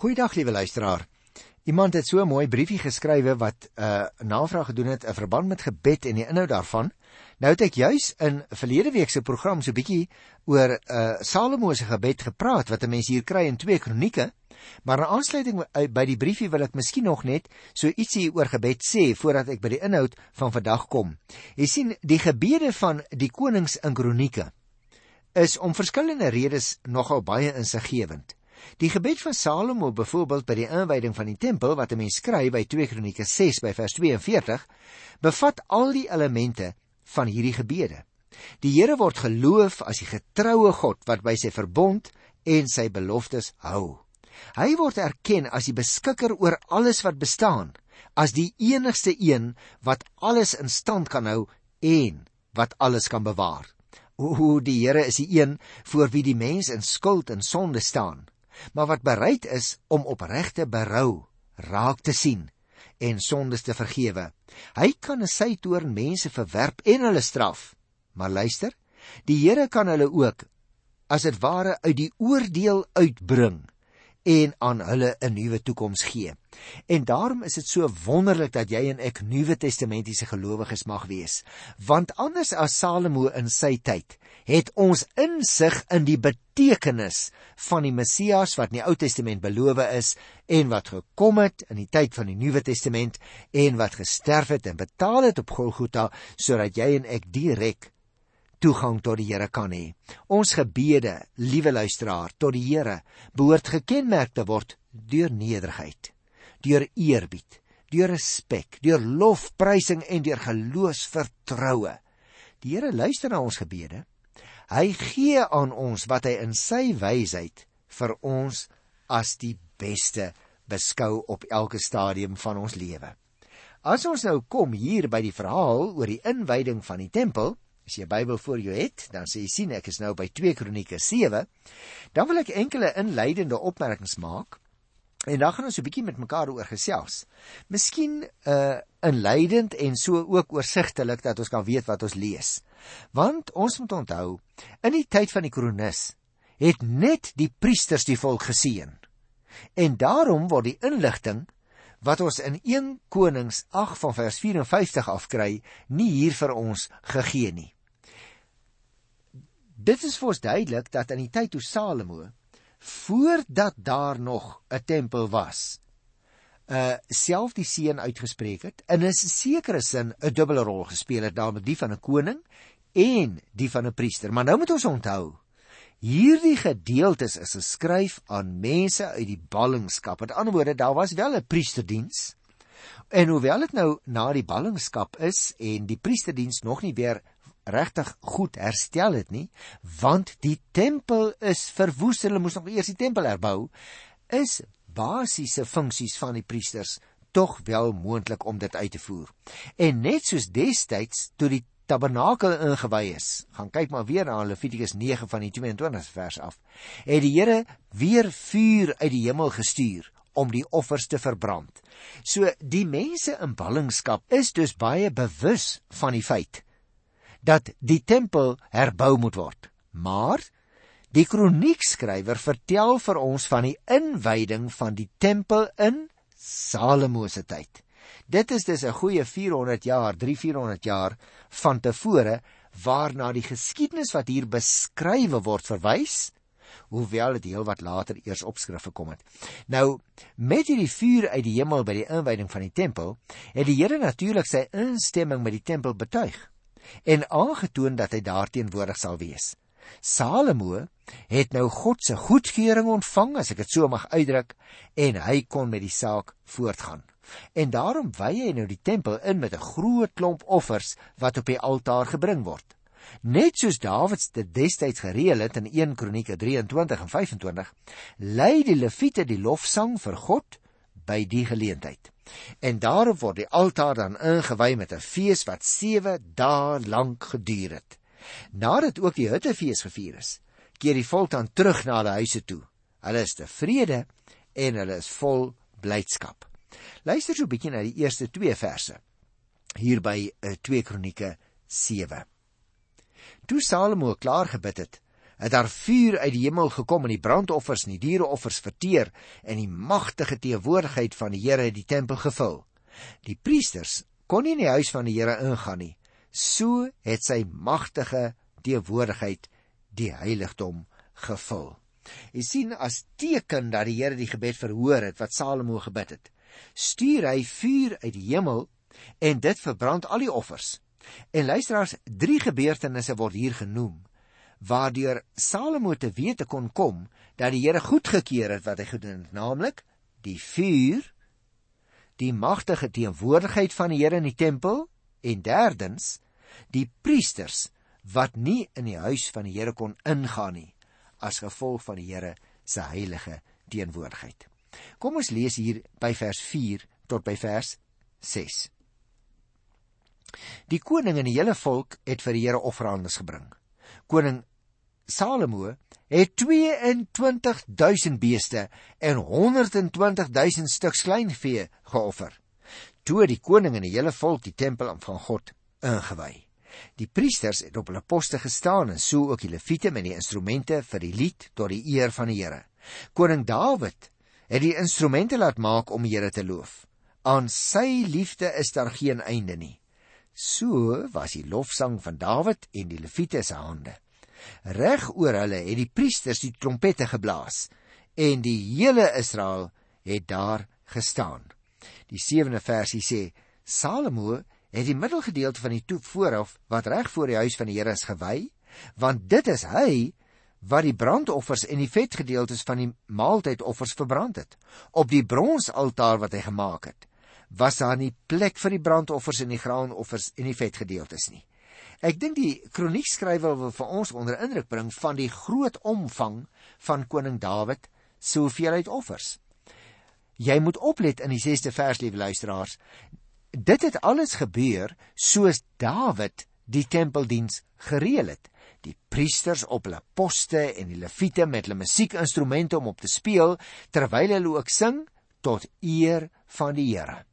Goeiedag liewe luisteraar. Iemand het so 'n mooi briefie geskrywe wat 'n uh, navraag gedoen het in verband met gebed en die inhoud daarvan. Nou het ek juis in verlede week se program so bietjie oor uh, Salomo se gebed gepraat wat 'n mens hier kry in 2 Kronieke. Maar in aansluiting by die briefie wil ek miskien nog net so ietsie oor gebed sê voordat ek by die inhoud van vandag kom. Jy sien, die gebede van die konings in Kronieke is om verskillende redes nogal baie insiggewend. Die gebed van Salomo byvoorbeeld by die inwyding van die tempel wat 'n mens skryf by 2 Kronieke 6 by vers 42 bevat al die elemente van hierdie gebede. Die Here word geloof as die getroue God wat by sy verbond en sy beloftes hou. Hy word erken as die beskikker oor alles wat bestaan, as die enigste een wat alles in stand kan hou en wat alles kan bewaar. O, die Here is die een voor wie die mens in skuld en sonde staan, maar wat bereid is om opregte berou raak te sien en sondes te vergewe. Hy kan in sy toorn mense verwerp en hulle straf. Maar luister, die Here kan hulle ook as dit ware uit die oordeel uitbring en aan hulle 'n nuwe toekoms gee. En daarom is dit so wonderlik dat jy en ek Nuwe Testamentiese gelowiges mag wees, want anders as Salomo in sy tyd, het ons insig in die betekenis van die Messias wat in die Ou Testament beloof is en wat gekom het in die tyd van die Nuwe Testament en wat gesterf het en betaal het op Golgotha sodat jy en ek direk toegang tot die Here kan hê. Ons gebede, liewe luisteraar, tot die Here behoort gekenmerk te word deur nederigheid, deur eerbied, deur respek, deur lofprysing en deur geloofsvertroue. Die Here luister na ons gebede. Hy gee aan ons wat hy in sy wysheid vir ons as die beste beskou op elke stadium van ons lewe. As ons nou kom hier by die verhaal oor die inwyding van die tempel, As jy Bybel voor jou het, dan sê jy sien ek is nou by 2 Kronieke 7. Dan wil ek enkele inleidende opmerkings maak. En dan gaan ons 'n bietjie met mekaar oor gesels. Miskien uh inleidend en so ook oorsigtelik dat ons kan weet wat ons lees. Want ons moet onthou, in die tyd van die kronikus het net die priesters die volk geseën. En daarom word die inligting wat ons in 1 Konings 8 van vers 54 afkry, nie hier vir ons gegee nie. Dit is vir ons duidelik dat in die tyd toe Salomo voordat daar nog 'n tempel was, uh self die seën uitgespreek het en in 'n sekere sin 'n dubbele rol gespeel het daarmee die van 'n koning en die van 'n priester. Maar nou moet ons onthou, hierdie gedeeltes is geskryf aan mense uit die ballingskap. Met ander woorde, daar was wel 'n priesterdiens. En hoewel dit nou na die ballingskap is en die priesterdiens nog nie weer regtig goed herstel het nie, want die tempel is verwoes. Hulle moes nog eers die tempel herbou. Is basiese funksies van die priesters tog wel moontlik om dit uit te voer. En net soos destyds toe die tabernakel ingewy is, gaan kyk maar weer na Levitikus 9 van die 22 vers af. Het die Here weer vuur uit die hemel gestuur om die offers te verbrand. So die mense in ballingskap is dus baie bewus van die feit dat die tempel herbou moet word. Maar die kroniekskrywer vertel vir ons van die inwyding van die tempel in Salomo se tyd. Dit is dus 'n goeie 400 jaar, 3-400 jaar van tevore waarna die geskiedenis wat hier beskrywe word verwys, hoewel dit heel wat later eers opskrif gekom het. Nou, met hierdie vuur uit die hemel by die inwyding van die tempel, het die Here natuurlik sy instemming met die tempel betuig en aangetoon dat hy daarteenwoordig sal wees. Salomo het nou God se goedkeuring ontvang, as ek dit so mag uitdruk, en hy kon met die saak voortgaan. En daarom wy hy nou die tempel in met 'n groot klomp offers wat op die altaar gebring word. Net soos Dawid dit destyds gereël het in 1 Kronieke 23 en 25, lei die leviete die lofsang vir God by die geleentheid. En daarop word die altaar dan ingewy met 'n fees wat 7 dae lank geduur het. Nadat ook die Hittefees gevier is, keer die volk dan terug na hulle huise toe. Hulle is tevrede en hulle is vol blydskap. Luister so 'n bietjie na die eerste 2 verse hier by 2 eh, Kronieke 7. Toe Salomo klaar gebid het, het daar vuur uit die hemel gekom en die brandoffers en die diereoffers verteer en die magtige teenwoordigheid van die Here het die tempel gevul. Die priesters kon nie in die huis van die Here ingaan nie. So het sy magtige teenwoordigheid die heiligdom gevul. Jy sien as teken dat die Here die gebed verhoor het wat Salomo gebid het. Stuur hy vuur uit die hemel en dit verbrand al die offers. En luisteraars, drie gebeurtenisse word hier genoem waardeur Salomo te wete kon kom dat die Here goedgekeur het wat hy gedoen het, naamlik die vuur, die magtige teenwoordigheid van die Here in die tempel en derdens die priesters wat nie in die huis van die Here kon ingaan nie as gevolg van die Here se heilige teenwoordigheid. Kom ons lees hier by vers 4 tot by vers 6. Die koning en die hele volk het vir die Here offerandes gebring. Koning Salomo het 22000 beeste en 120000 stuks kleinvee geoffer. Toe die koning en die hele volk die tempel van God ingewy. Die priesters het op hulle poste gestaan en so ook die leviete met die instrumente vir die lied tot die eer van die Here. Koning Dawid het die instrumente laat maak om die Here te loof. Aan sy liefde is daar geen einde nie. So was die lofsang van Dawid en die leviete se hande. Reg oor hulle het die priesters die trompette geblaas en die hele Israel het daar gestaan. Die 7de versie sê Salomo het die middelgedeelte van die toep vooraf wat reg voor die huis van die Here is gewy, want dit is hy wat die brandoffers en die vetgedeeltes van die maaltydoffers verbrand het op die bronsaltaar wat hy gemaak het was daar nie plek vir die brandoffers en die graanoffers en die vetgedeeltes nie Ek dink die kroniekskrywer wil vir ons onder indruk bring van die groot omvang van koning Dawid se hoeveelheid offers. Jy moet oplet in die 6de vers, liewe luisteraars. Dit het alles gebeur soos Dawid die tempeldiens gereël het. Die priesters op hulle poste en die leviete met hulle musiekinstrumente om op te speel terwyl hulle ook sing tot eer van die Here.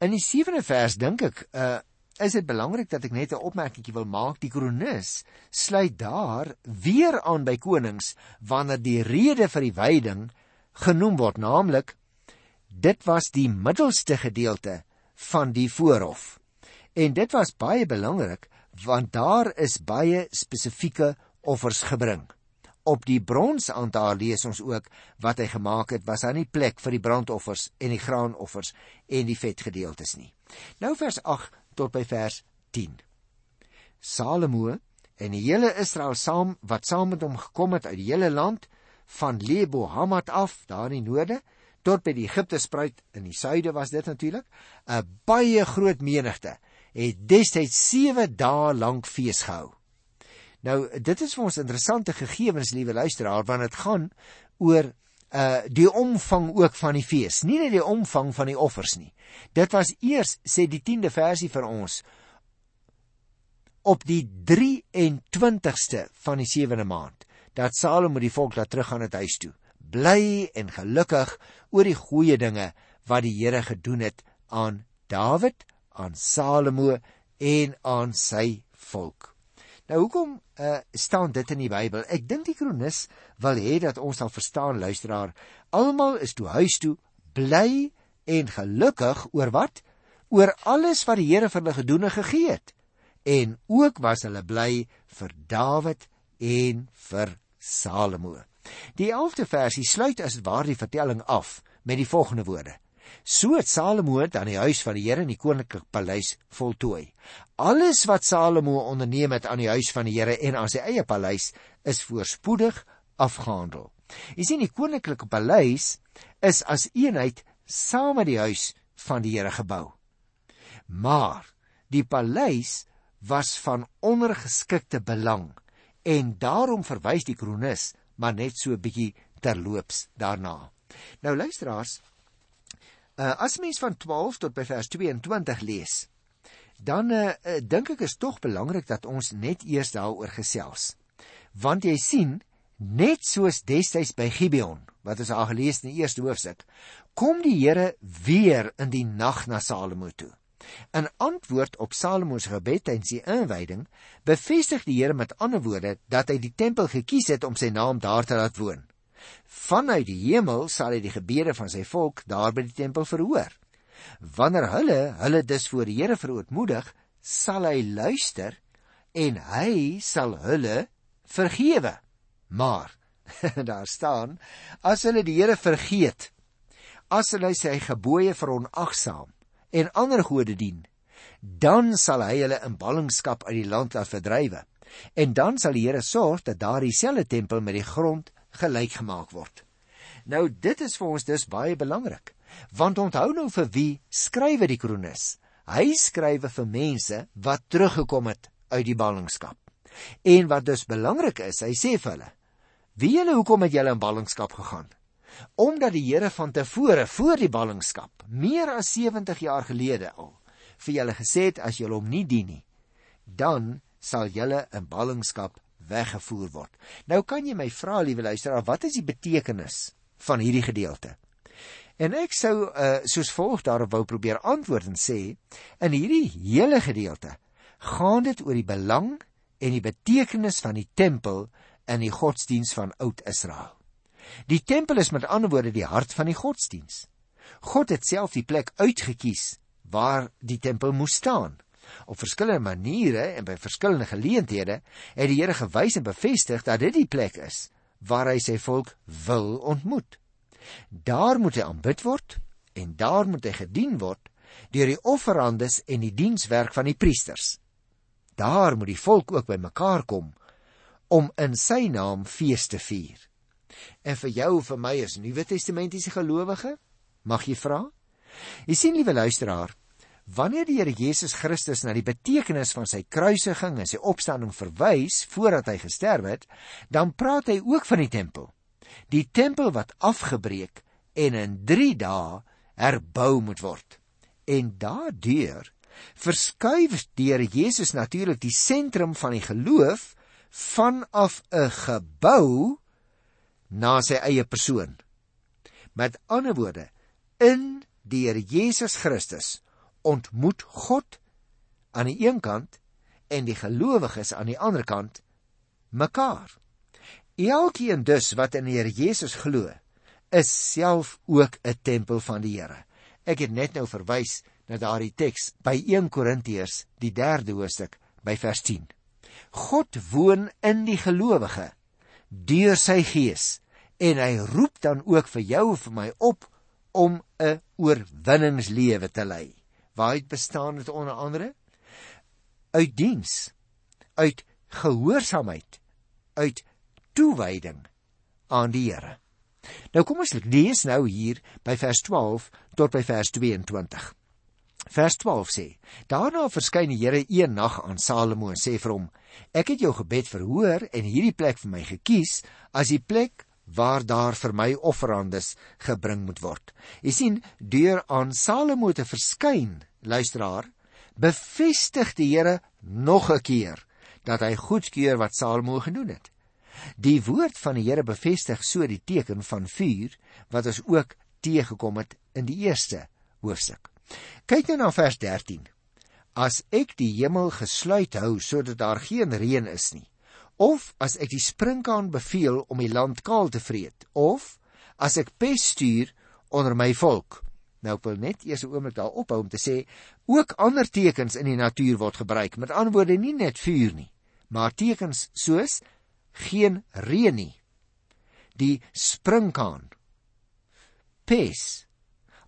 In die 7de vers dink ek, uh is dit belangrik dat ek net 'n opmerkingie wil maak. Die kronikus sluit daar weer aan by konings wanneer die rede vir die wyding genoem word, naamlik dit was die middelste gedeelte van die voorhof. En dit was baie belangrik want daar is baie spesifieke offers gebring. Op die bronsaantaar lees ons ook wat hy gemaak het, was daar nie plek vir die brandoffers en die graanoffers en die vetgedeeltes nie. Nou vers tot by vers 10. Salomo en die hele Israel saam wat saam met hom gekom het uit die hele land van Lebo Hamat af daar in die noorde tot by die Egipte spruit in die suide was dit natuurlik 'n baie groot menigte het destyds 7 dae lank fees gehou. Nou dit is vir ons interessante gegevens liewe luisteraar want dit gaan oor uh die omvang ook van die fees, nie net die omvang van die offers nie. Dit was eers sê die 10de versie vir ons op die 23ste van die 7de maand dat Salomo die volk laat teruggaan het huis toe, bly en gelukkig oor die goeie dinge wat die Here gedoen het aan Dawid, aan Salomo en aan sy volk. Nou hoekom uh, staan dit in die Bybel? Ek dink die kronikus wil hê dat ons sal verstaan luisteraar, almal is toe huis toe bly en gelukkig oor wat? Oor alles wat die Here vir hulle gedoen en gegee het. En ook was hulle bly vir Dawid en vir Salomo. Die 11de versie sluit as dit waar die vertelling af met die volgende woorde: So het Salomo dan die huis van die Here in die koninklike paleis voltooi. Alles wat Salomo onderneem het aan die huis van die Here en aan sy eie paleis is voorspoedig afgehandel. Jy sien die koninklike paleis is as eenheid saam met die huis van die Here gebou. Maar die paleis was van ondergeskikte belang en daarom verwys die kronikus maar net so 'n bietjie terloops daarna. Nou luisteraars, Uh, as mens van 12 tot by vers 22 lees, dan uh, uh, dink ek is tog belangrik dat ons net eers daaroor gesels. Want jy sien, net soos destyds by Gibeon, wat ons al gelees in die eerste hoofstuk, kom die Here weer in die nag na Salomo toe. In antwoord op Salomo se gebed tydens die inwyding, bevestig die Here met ander woorde dat hy die tempel gekies het om sy naam daar te laat woon. Vanuit die hemel sal hy die gebede van sy volk daar by die tempel verhoor. Wanneer hulle hulle dus voor die Here verootmoedig, sal hy luister en hy sal hulle vergewe. Maar daar staan as hulle die Here vergeet, as hulle sy gebooie veronagsaam en ander gode dien, dan sal hy hulle in ballingskap uit die land laat verdrywe. En dan sal die Here sorg dat daardie selfde tempel met die grond gelyk gemaak word. Nou dit is vir ons dus baie belangrik, want onthou nou vir wie skrywe die kronikus? Hy skrywe vir mense wat teruggekom het uit die ballingskap. En wat dus belangrik is, hy sê vir hulle: "Wie julle hoekom het julle in ballingskap gegaan?" omdat die Here van tevore voor die ballingskap meer as 70 jaar gelede al vir julle gesê het as julle hom nie dien nie dan sal julle in ballingskap weggevoer word. Nou kan jy my vra liewe luisteraar, wat is die betekenis van hierdie gedeelte? En ek sou uh, soos volg daarop wou probeer antwoord en sê in hierdie hele gedeelte gaan dit oor die belang en die betekenis van die tempel in die godsdiens van Oud Israel. Die tempel is met ander woorde die hart van die godsdiens. God het self die plek uitgekies waar die tempel moes staan. Op verskillende maniere en by verskillende geleenthede het die Here gewys en bevestig dat dit die plek is waar hy sy volk wil ontmoet. Daar moet hy aanbid word en daar moet hy gedien word deur die offerandes en die dienswerk van die priesters. Daar moet die volk ook bymekaar kom om in sy naam feeste te vier. En vir jou en vir my as Nuwe Testamentiese gelowige, mag jy vra? Jy sien liewe luisteraar, wanneer die Here Jesus Christus na die betekenis van sy kruisiging en sy opstanding verwys voordat hy gesterf het, dan praat hy ook van die tempel. Die tempel wat afgebreek en in 3 dae herbou moet word. En daardeur verskuif die Here Jesus natuurlik die sentrum van die geloof vanaf 'n gebou na sy eie persoon. Met ander woorde, in die Here Jesus Christus ontmoet God aan die een kant en die gelowiges aan die ander kant mekaar. Elkeen dus wat in die Here Jesus glo, is self ook 'n tempel van die Here. Ek het net nou verwys na daardie teks by 1 Korintiërs, die 3de hoofstuk, by vers 10. God woon in die gelowige deur sy gees en hy roep dan ook vir jou en vir my op om 'n oorwinningslewe te lei. Waaruit bestaan dit onder andere? Uit diens, uit gehoorsaamheid, uit toewyding aan die Here. Nou kom ons lees nou hier by vers 12 tot by vers 22. Vers 12 sê: Daarna verskyn die Here een nag aan Salomo en sê vir hom: Ek het jou gebed verhoor en hierdie plek vir my gekies as die plek waar daar vir my offerandes gebring moet word. Jy sien, deur aan Salomo te verskyn, luisteraar, bevestig die Here nog 'n keer dat hy goedkeur wat Salomo gedoen het. Die woord van die Here bevestig so die teken van vuur wat ons ook teëgekom het in die eerste hoofstuk. Kyk nou na vers 13. As ek die hemel gesluit hou sodat daar geen reën is nie of as ek die sprinkaan beveel om die land kaal te vreet of as ek pes stuur onder my volk. Nou ek wil net eers 'n oomblik daar ophou om te sê ook ander tekens in die natuur word gebruik. Met ander woorde nie net vuur nie maar tekens soos geen reën nie. Die sprinkaan pes.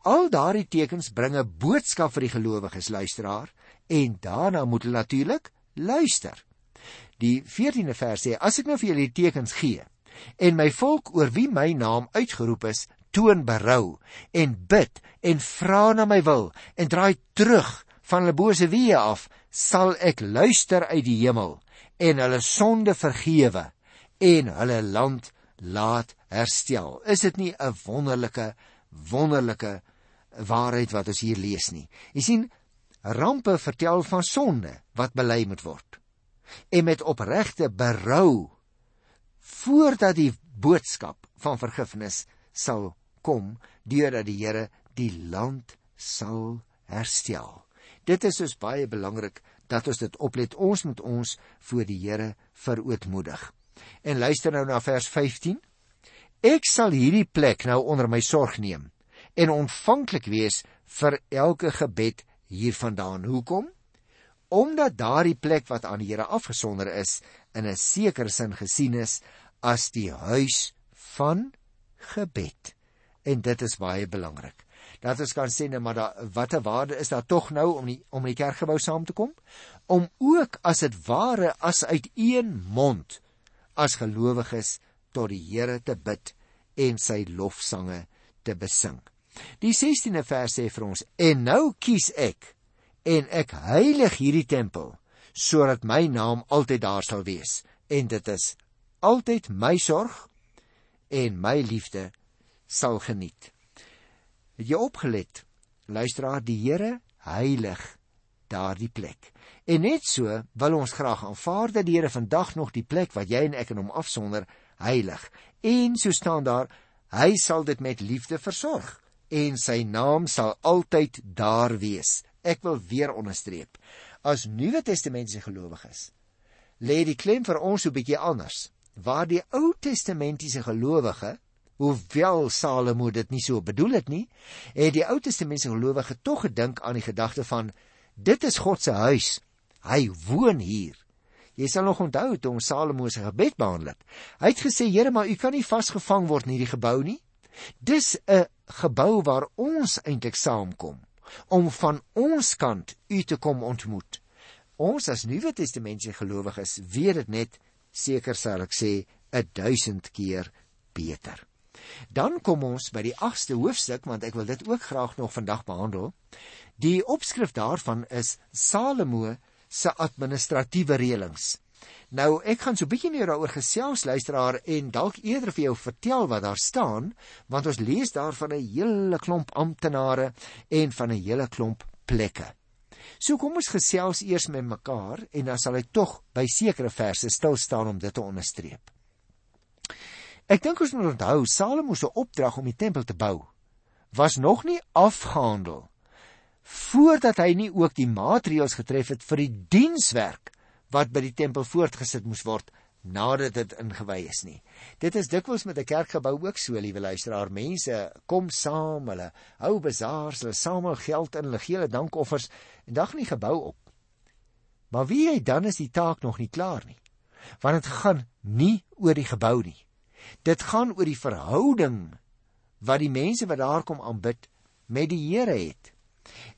Al daardie tekens bring 'n boodskap vir die gelowiges luisteraar en daarna moet hulle natuurlik luister Die 14de vers sê: As ek nou vir julle die tekens gee en my volk oor wie my naam uitgeroep is, toon berou en bid en vra na my wil en draai terug van hulle bose weë af, sal ek luister uit die hemel en hulle sonde vergewe en hulle land laat herstel. Is dit nie 'n wonderlike wonderlike waarheid wat ons hier lees nie? Jy sien, rampe vertel van sonde wat bely moet word en met opregte berou voordat die boodskap van vergifnis sal kom deurdat die Here die land sal herstel. Dit is dus baie belangrik dat ons dit oplet. Ons moet ons voor die Here verootmoedig. En luister nou na vers 15. Ek sal hierdie plek nou onder my sorg neem en ontvanklik wees vir elke gebed hiervandaan. Hoekom? Omdat daardie plek wat aan die Here afgesonder is, in 'n sekere sin gesien is as die huis van gebed. En dit is baie belangrik. Dat ons kan sê net maar da, watter waarde is daar tog nou om die om die kerkgebou saam te kom? Om ook as dit ware as uit een mond as gelowiges tot die Here te bid en sy lofsange te besing. Die 16de vers sê vir ons: "En nou kies ek en ek heilig hierdie tempel sodat my naam altyd daar sal wees en dit is altyd my sorg en my liefde sal geniet." Het jy opgelet? Luisteraar, die Here heilig daardie plek. En net so wil ons graag aanvaar dat die Here vandag nog die plek wat jy en ek in hom afsonder heilig. En so staan daar, hy sal dit met liefde versorg en sy naam sal altyd daar wees. Ek wil weer onderstreep. As Nuwe Testamentiese gelowiges lê die klem vir ons 'n bietjie anders. Waar die Ou Testamentiese gelowige, hoewel Salomo dit nie so bedoel het nie, het die Ou Testamentiese gelowige tog gedink aan die gedagte van dit is God se huis. Hy woon hier. Jy sal nog onthou toe ons Salomo se gebed behandel het. Hy het gesê: "Here, maar u kan nie vasgevang word in hierdie gebou nie. Dis 'n gebou waar ons eintlik saamkom om van ons kant u te kom ontmoet. Ons as Nuwe Testamentiese gelowiges weet dit net seker sal ek sê 'n duisend keer beter. Dan kom ons by die 8ste hoofstuk want ek wil dit ook graag nog vandag behandel. Die opskrif daarvan is Salomo se administratiewe reëlings. Nou ek gaan so bietjie meer daaroor gesels luisteraar en dalk eerder vir jou vertel wat daar staan want ons lees daar van 'n hele klomp amptenare en van 'n hele klomp plekke. So kom ons gesels eers met mekaar en dan sal ek tog by sekere verse stil staan om dit te onderstreep. Ek dink ons moet onthou Salomo se opdrag om die tempel te bou was nog nie afgehandel voordat hy nie ook die maatreëls getref het vir die dienswerk wat by die tempel voortgesit moes word nadat dit ingewy is nie. Dit is dikwels met 'n kerkgebou ook so, liewe luisteraar. Mense kom saam, hulle hou bazaars, hulle samel geld in, hulle gee hulle dankoffers en dan gaan die gebou op. Maar wie hy dan is die taak nog nie klaar nie. Want dit gaan nie oor die gebou nie. Dit gaan oor die verhouding wat die mense wat daar kom aanbid met die Here het.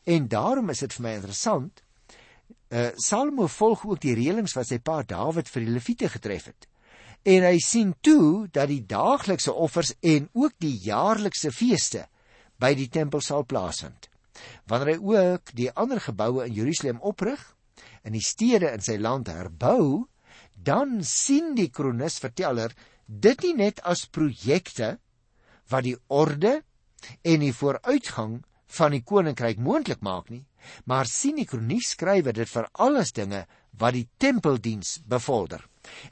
En daarom is dit vir my interessant Uh Salomo volg ook die reëlings wat sy pa Dawid vir die Lewiete getref het. En hy sien toe dat die daaglikse offers en ook die jaarlikse feeste by die tempel sal plaasvind. Wanneer hy ook die ander geboue in Jerusalem oprig en die stede in sy land herbou, dan sien die kronikus verteller dit nie net as projekte wat die orde en die vooruitgang van die koninkryk moontlik maak nie, maar sien die kroniek skrywer dit vir alles dinge wat die tempeldiens bevorder.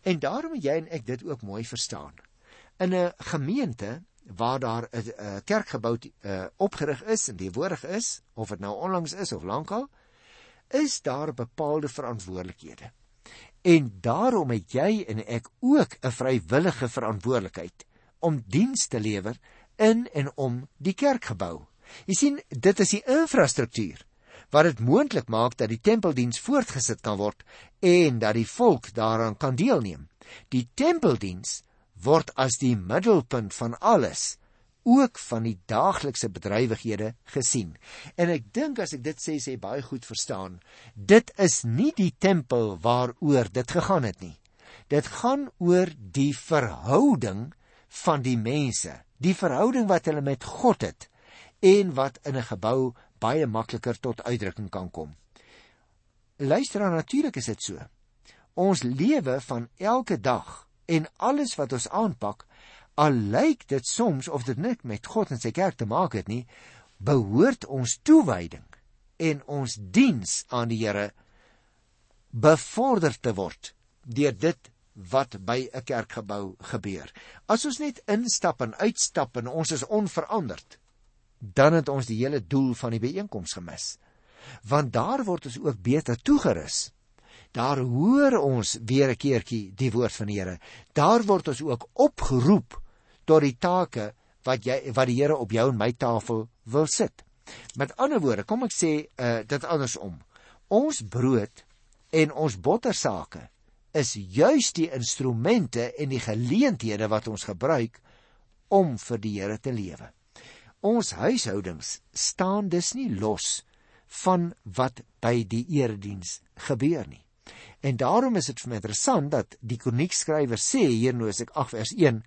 En daarom jy en ek dit ook mooi verstaan. In 'n gemeente waar daar 'n kerkgebou uh, opgerig is en teenwoordig is, of dit nou onlangs is of lankal, is daar bepaalde verantwoordelikhede. En daarom het jy en ek ook 'n vrywillige verantwoordelikheid om diens te lewer in en om die kerkgebou. Jy sien, dit is die infrastruktuur wat dit moontlik maak dat die tempeldiens voortgesit kan word en dat die volk daaraan kan deelneem. Die tempeldiens word as die middelpunt van alles ook van die daaglikse bedrywighede gesien. En ek dink as ek dit sê sê baie goed verstaan, dit is nie die tempel waaroor dit gegaan het nie. Dit gaan oor die verhouding van die mense, die verhouding wat hulle met God het en wat in 'n gebou baie makliker tot uitdrukking kan kom. Luister natuurlik is dit so. Ons lewe van elke dag en alles wat ons aanpak, al lyk dit soms of dit net met God en sy kerk te maak het nie, behoort ons toewyding en ons diens aan die Here bevorder te word deur dit wat by 'n kerkgebou gebeur. As ons net instap en uitstap en ons is onveranderd, dan het ons die hele doel van die byeenkoms gemis. want daar word ons ook beter toegerus. Daar hoor ons weer 'n keertjie die woord van die Here. Daar word ons ook opgeroep tot die take wat jy wat die Here op jou en my tafel wil sit. Met ander woorde, kom ek sê uh, dit andersom. Ons brood en ons bottersake is juis die instrumente en die geleenthede wat ons gebruik om vir die Here te lewe. Ons huishoudings staan dus nie los van wat by die erediens gebeur nie. En daarom is dit vir my interessant dat die kroniekskrywer sê hier in Hosea 8 vers 1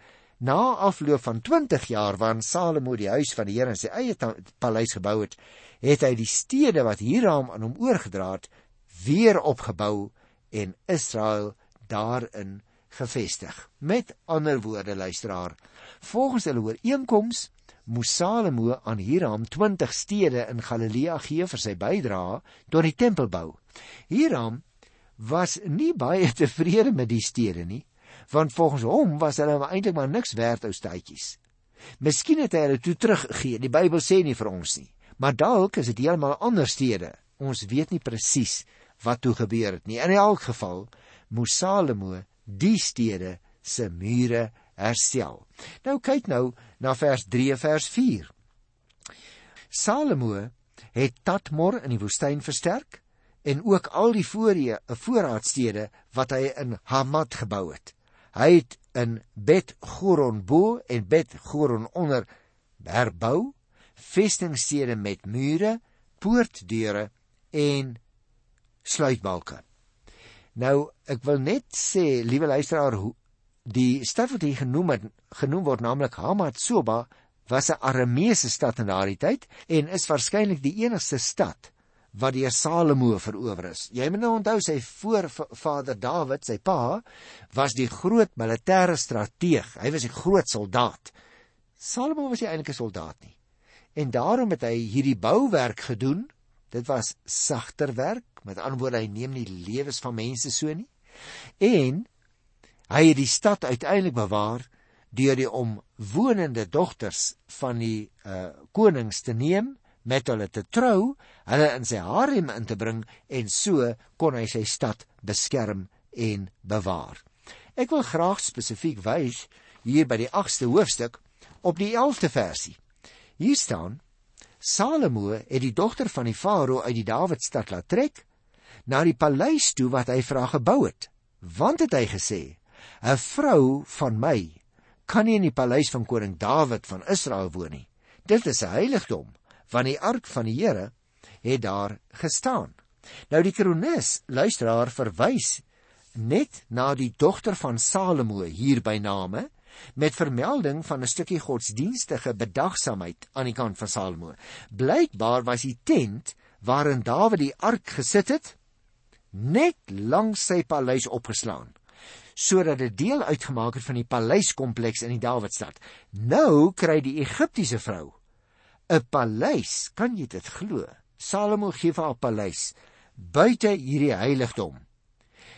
na afloop van 20 jaar waarin Salomo die huis van die Here in sy eie paleis gebou het, het hy die stede wat Hiram aan hom oorgedra het weer opgebou en Israel daarin gevestig. Met ander woorde luisteraar, volgens hulle ooreenkoms moes Salomo aan Hiram 20 stede in Galilea gee vir sy bydrae tot die tempelbou. Hiram was nie baie tevrede met die stede nie, want volgens hom was hulle eintlik maar niks werd ou staatjies. Miskien het hy hulle toe teruggegee. Die Bybel sê nie vir ons nie, maar dalk is dit heeltemal ander stede. Ons weet nie presies wat toe gebeur het nie. In elk geval moes Salomo die stede se mure herstel. Nou kyk nou na vers 3 en vers 4. Salomo het Tatmor in die woestyn versterk en ook al die voorie 'n voorraadstede wat hy in Hamat gebou het. Hy het in Bet Goron bo en Bet Goron onder herbou vestingstede met mure, poortdeure en sluitbalke. Nou, ek wil net sê, liewe luisteraar, die stad wat hier genoem het, genoem word naamlik Hamat Soba, was 'n Arameese stad in daardie tyd en is waarskynlik die enigste stad wat deur Salomo verower is. Jy moet nou onthou sy voorvader Dawid, sy pa, was die groot militêre strateeg. Hy was 'n groot soldaat. Salomo was nie eintlik 'n soldaat nie. En daarom het hy hierdie bouwerk gedoen. Dit was sagter werk, met ander woorde hy neem nie lewens van mense so nie. En hy het die stad uiteindelik bewaar deur die omwonende dogters van die uh, konings te neem met hulle te trou, hulle in sy harem in te bring en so kon hy sy stad beskerm en bewaar. Ek wil graag spesifiek wys hier by die 8ste hoofstuk op die 11de versie. Hier staan: Salomo het die dogter van die farao uit die Dawidstad laat trek na die paleis toe wat hy vir haar gebou het, want het hy gesê: 'n Vrou van my kan nie in die paleis van koning Dawid van Israel woon nie. Dit is 'n heiligdom want die ark van die Here het daar gestaan. Nou die kronikus luisteraar verwys net na die dogter van Salomo hier by name met vermelding van 'n stukkie godsdienstige bedagsaamheid aan die kant van Salomo. Blykbaar was die tent waarin Dawid die ark gesit het net langs sy paleis opgeslaan sodat dit deel uitgemaak het van die paleiskompleks in die Dawidstad. Nou kry die Egiptiese vrou 'n paleis, kan jy dit glo? Salomo gee vir haar paleis buite hierdie heiligdom.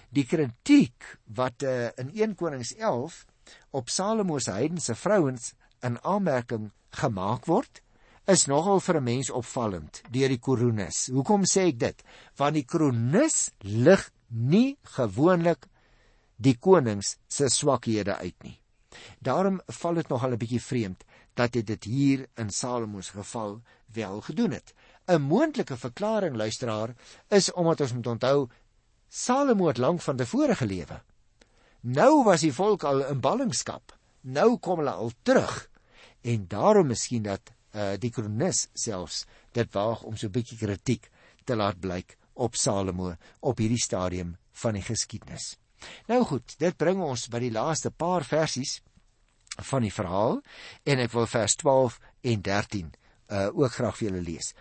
Die kritiek wat uh, in 1 Konings 11 op Salomo se heidense vrouens in aanmerking gemaak word, is nogal vir 'n mens opvallend deur die kronikus. Hoekom sê ek dit? Want die kronikus lig nie gewoonlik die konings se swakhede uit nie. Daarom val dit nogal 'n bietjie vreemd dat hy dit hier in Salomo se geval wel gedoen het. 'n Moontlike verklaring luisteraar is omdat ons moet onthou Salomo het lank van tevore gelewe. Nou was die volk al in ballingskap. Nou kom hulle al terug en daarom miskien dat uh, die kronikus selfs dit waag om so 'n bietjie kritiek te laat blyk op Salomo op hierdie stadium van die geskiedenis. Nou goed, dit bring ons by die laaste paar versies van die verhaal en ek wil vers 12 en 13 uh ook graag vir julle lees.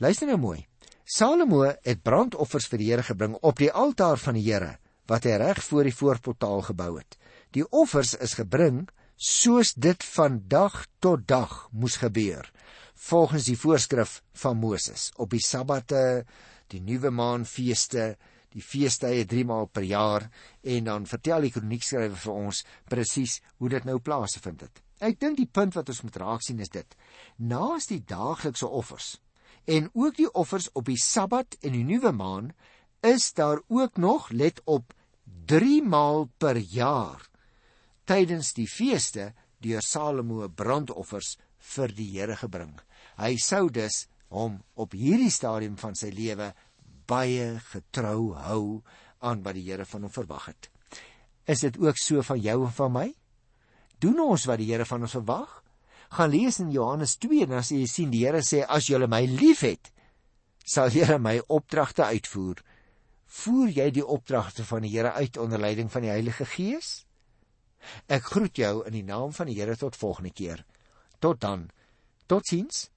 Luister nou mooi. Salomo het brandoffers vir die Here gebring op die altaar van die Here wat hy reg voor die voorportaal gebou het. Die offers is gebring soos dit van dag tot dag moes gebeur volgens die voorskrif van Moses op die sabbate, die nuwe maanfeeste, die feestydde 3 maal per jaar en dan vertel die kroniekskrywer vir ons presies hoe dit nou plaasvind het. Ek dink die punt wat ons moet raak sien is dit: naas die daaglikse offers en ook die offers op die Sabbat en die nuwe maan is daar ook nog let op 3 maal per jaar tydens die feeste deur Salomo brandoffers vir die Here gebring. Hy sou dus hom op hierdie stadium van sy lewe baie getrou hou aan wat die Here van hom verwag het. Is dit ook so van jou en van my? Doen ons wat die Here van ons verwag? Gaan lees in Johannes 2 en as jy sien die Here sê as jy my liefhet, sal jy my opdragte uitvoer. Voer jy die opdragte van die Here uit onder leiding van die Heilige Gees? Ek groet jou in die naam van die Here tot volgende keer. Tot dan. Totsiens.